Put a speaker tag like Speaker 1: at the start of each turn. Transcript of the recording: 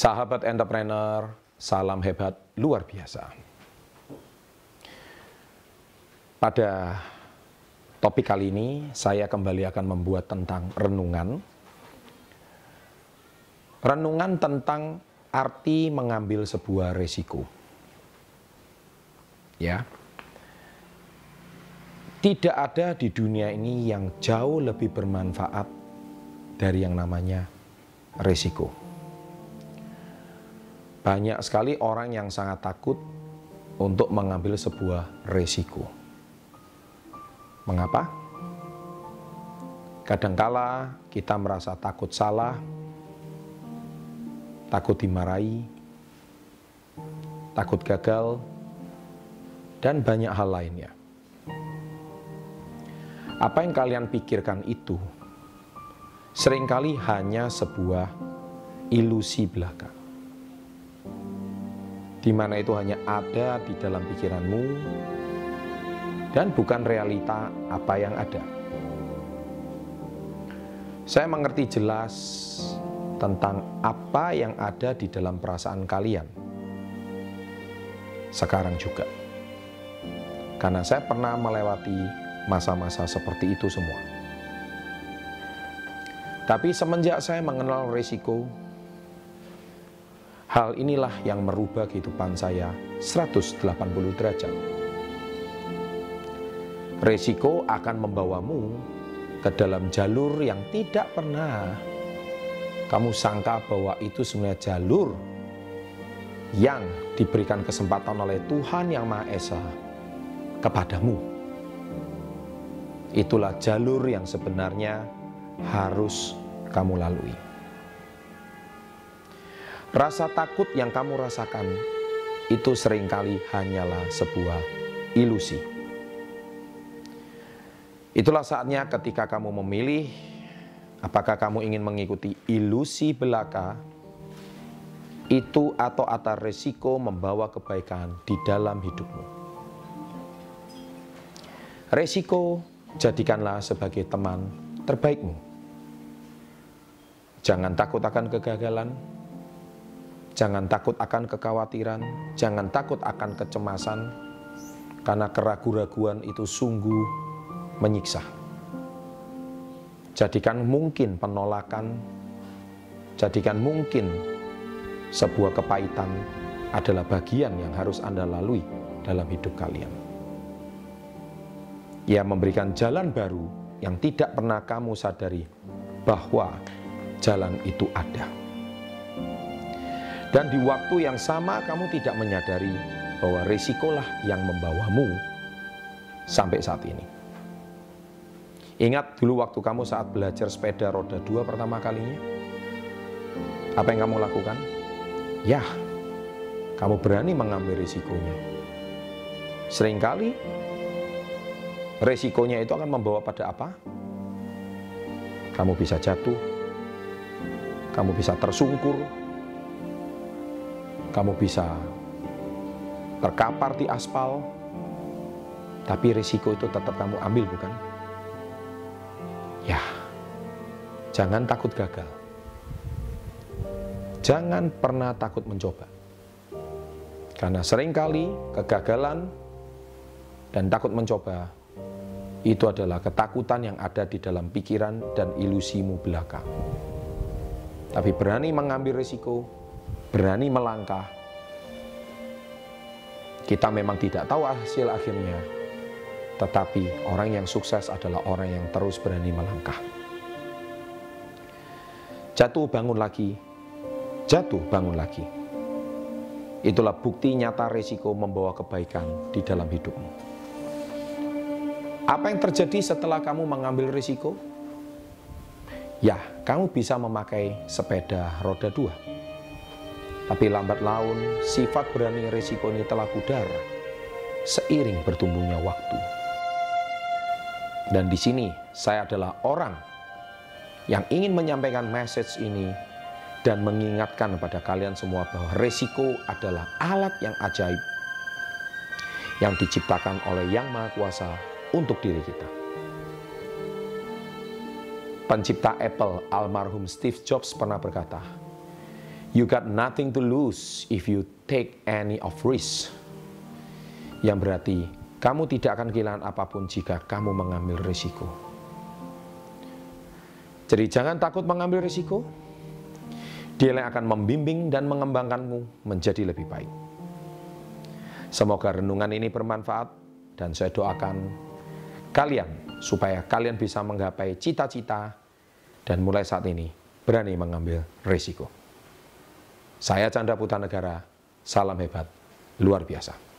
Speaker 1: Sahabat entrepreneur, salam hebat luar biasa. Pada topik kali ini, saya kembali akan membuat tentang renungan. Renungan tentang arti mengambil sebuah resiko. Ya, tidak ada di dunia ini yang jauh lebih bermanfaat dari yang namanya resiko. Banyak sekali orang yang sangat takut untuk mengambil sebuah resiko. Mengapa? Kadangkala kita merasa takut salah, takut dimarahi, takut gagal, dan banyak hal lainnya. Apa yang kalian pikirkan itu sering kali hanya sebuah ilusi belaka. Di mana itu hanya ada di dalam pikiranmu dan bukan realita apa yang ada. Saya mengerti jelas tentang apa yang ada di dalam perasaan kalian. Sekarang juga. Karena saya pernah melewati masa-masa seperti itu semua. Tapi semenjak saya mengenal risiko, hal inilah yang merubah kehidupan saya 180 derajat. Risiko akan membawamu ke dalam jalur yang tidak pernah kamu sangka bahwa itu sebenarnya jalur yang diberikan kesempatan oleh Tuhan Yang Maha Esa kepadamu. Itulah jalur yang sebenarnya harus kamu lalui. Rasa takut yang kamu rasakan itu sering kali hanyalah sebuah ilusi. Itulah saatnya ketika kamu memilih apakah kamu ingin mengikuti ilusi belaka itu atau atas resiko membawa kebaikan di dalam hidupmu. Resiko jadikanlah sebagai teman terbaikmu. Jangan takut akan kegagalan, jangan takut akan kekhawatiran, jangan takut akan kecemasan, karena keraguan-raguan itu sungguh menyiksa. Jadikan mungkin penolakan, jadikan mungkin sebuah kepahitan adalah bagian yang harus Anda lalui dalam hidup kalian. Ia memberikan jalan baru yang tidak pernah kamu sadari bahwa jalan itu ada. Dan di waktu yang sama kamu tidak menyadari bahwa risikolah yang membawamu sampai saat ini. Ingat dulu waktu kamu saat belajar sepeda roda dua pertama kalinya? Apa yang kamu lakukan? Ya, kamu berani mengambil risikonya. Seringkali resikonya itu akan membawa pada apa? Kamu bisa jatuh, kamu bisa tersungkur, kamu bisa terkapar di aspal, tapi risiko itu tetap kamu ambil bukan? Ya, jangan takut gagal. Jangan pernah takut mencoba. Karena sering kali kegagalan dan takut mencoba itu adalah ketakutan yang ada di dalam pikiran dan ilusimu belaka. Tapi berani mengambil risiko, berani melangkah. Kita memang tidak tahu hasil akhirnya, tetapi orang yang sukses adalah orang yang terus berani melangkah. Jatuh bangun lagi, jatuh bangun lagi. Itulah bukti nyata risiko membawa kebaikan di dalam hidupmu. Apa yang terjadi setelah kamu mengambil risiko? Ya, kamu bisa memakai sepeda roda dua. Tapi lambat laun, sifat berani risiko ini telah pudar seiring bertumbuhnya waktu. Dan di sini saya adalah orang yang ingin menyampaikan message ini dan mengingatkan kepada kalian semua bahwa resiko adalah alat yang ajaib yang diciptakan oleh Yang Maha Kuasa untuk diri kita. Pencipta Apple, almarhum Steve Jobs pernah berkata, You got nothing to lose if you take any of risk. Yang berarti kamu tidak akan kehilangan apa pun jika kamu mengambil risiko. Jadi jangan takut mengambil risiko. Dia yang akan membimbing dan mengembangkanmu menjadi lebih baik. Semoga renungan ini bermanfaat dan saya doakan kalian supaya kalian bisa menggapai cita-cita dan mulai saat ini berani mengambil risiko. Saya Chandra Putra Negara, salam hebat, luar biasa.